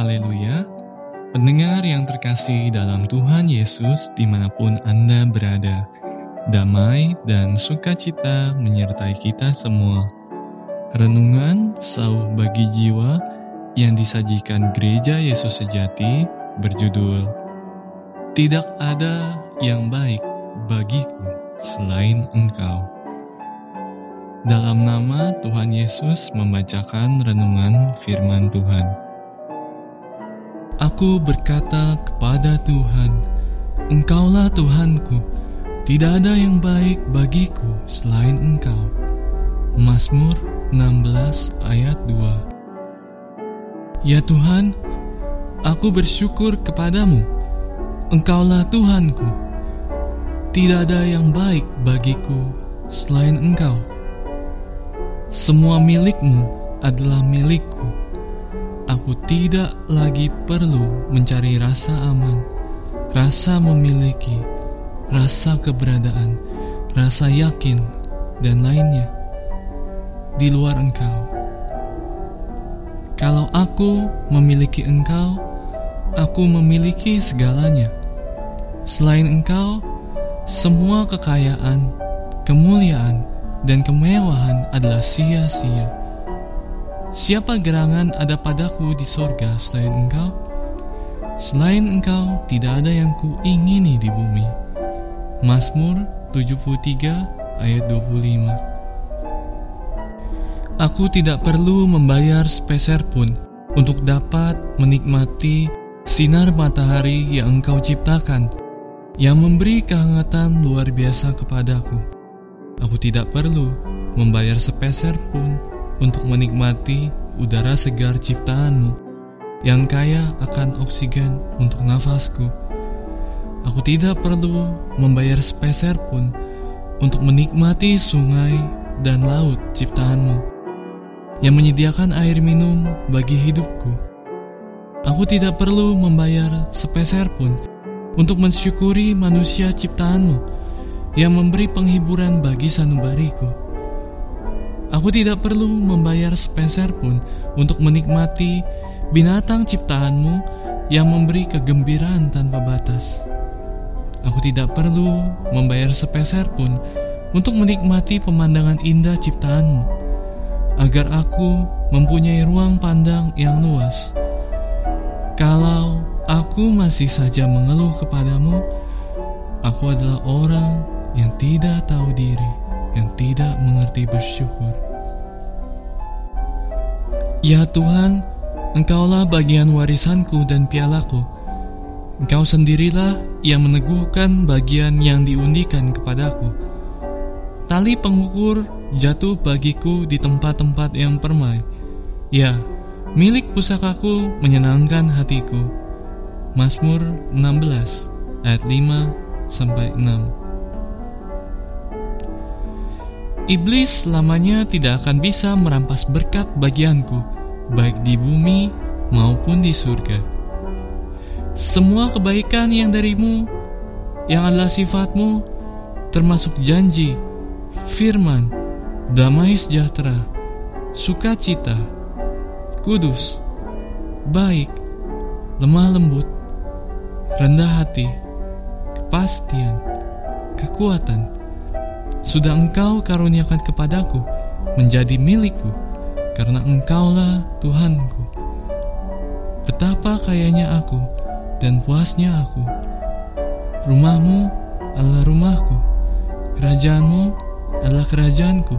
Haleluya. Pendengar yang terkasih dalam Tuhan Yesus di mana pun Anda berada, damai dan sukacita menyertai kita semua. Renungan sauh bagi jiwa yang disajikan Gereja Yesus Sejati berjudul Tidak ada yang baik bagiku selain Engkau. Dalam nama Tuhan Yesus membacakan renungan firman Tuhan. Aku berkata kepada Tuhan, Engkaulah Tuhanku, tidak ada yang baik bagiku selain Engkau. Mazmur 16 ayat 2 Ya Tuhan, aku bersyukur kepadamu. Engkaulah Tuhanku. Tidak ada yang baik bagiku selain Engkau. Semua milikmu adalah milikku. Aku tidak lagi perlu mencari rasa aman, rasa memiliki, rasa keberadaan, rasa yakin, dan lainnya di luar engkau. Kalau aku memiliki engkau, aku memiliki segalanya. Selain engkau, semua kekayaan, kemuliaan, dan kemewahan adalah sia-sia. Siapa gerangan ada padaku di sorga selain engkau? Selain engkau, tidak ada yang kuingini di bumi. Mazmur 73 ayat 25 Aku tidak perlu membayar sepeser pun untuk dapat menikmati sinar matahari yang engkau ciptakan, yang memberi kehangatan luar biasa kepadaku. Aku tidak perlu membayar sepeser pun untuk menikmati udara segar ciptaanmu yang kaya akan oksigen untuk nafasku. Aku tidak perlu membayar sepeser pun untuk menikmati sungai dan laut ciptaanmu yang menyediakan air minum bagi hidupku. Aku tidak perlu membayar sepeser pun untuk mensyukuri manusia ciptaanmu yang memberi penghiburan bagi sanubariku. Aku tidak perlu membayar sepeser pun untuk menikmati binatang ciptaanmu yang memberi kegembiraan tanpa batas. Aku tidak perlu membayar sepeser pun untuk menikmati pemandangan indah ciptaanmu, agar aku mempunyai ruang pandang yang luas. Kalau aku masih saja mengeluh kepadamu, aku adalah orang yang tidak tahu diri, yang tidak mengerti bersyukur. Ya Tuhan, Engkaulah bagian warisanku dan pialaku. Engkau sendirilah yang meneguhkan bagian yang diundikan kepadaku. Tali pengukur jatuh bagiku di tempat-tempat yang permai. Ya, milik pusakaku menyenangkan hatiku. Mazmur 16 ayat 5 sampai 6. Iblis selamanya tidak akan bisa merampas berkat bagianku, baik di bumi maupun di surga. Semua kebaikan yang darimu, yang adalah sifatmu, termasuk janji, firman, damai sejahtera, sukacita, kudus, baik, lemah lembut, rendah hati, kepastian, kekuatan, sudah engkau karuniakan kepadaku menjadi milikku, karena engkaulah Tuhanku. Betapa kayanya aku dan puasnya aku. Rumahmu adalah rumahku, kerajaanmu adalah kerajaanku.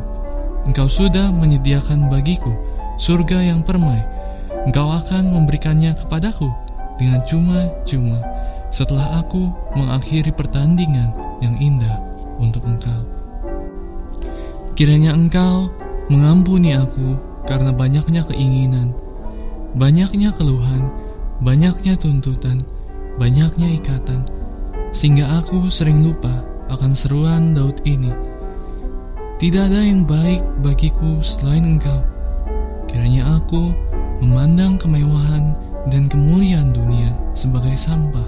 Engkau sudah menyediakan bagiku surga yang permai. Engkau akan memberikannya kepadaku dengan cuma-cuma setelah aku mengakhiri pertandingan yang indah untuk engkau. Kiranya engkau mengampuni aku karena banyaknya keinginan, banyaknya keluhan, banyaknya tuntutan, banyaknya ikatan, sehingga aku sering lupa akan seruan Daud ini. Tidak ada yang baik bagiku selain engkau. Kiranya aku memandang kemewahan dan kemuliaan dunia sebagai sampah,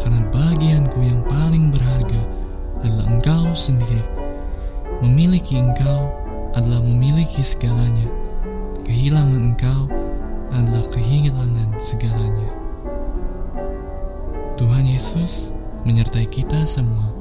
karena bagianku yang paling berharga adalah engkau sendiri. Memiliki engkau adalah memiliki segalanya. Kehilangan engkau adalah kehilangan segalanya. Tuhan Yesus menyertai kita semua.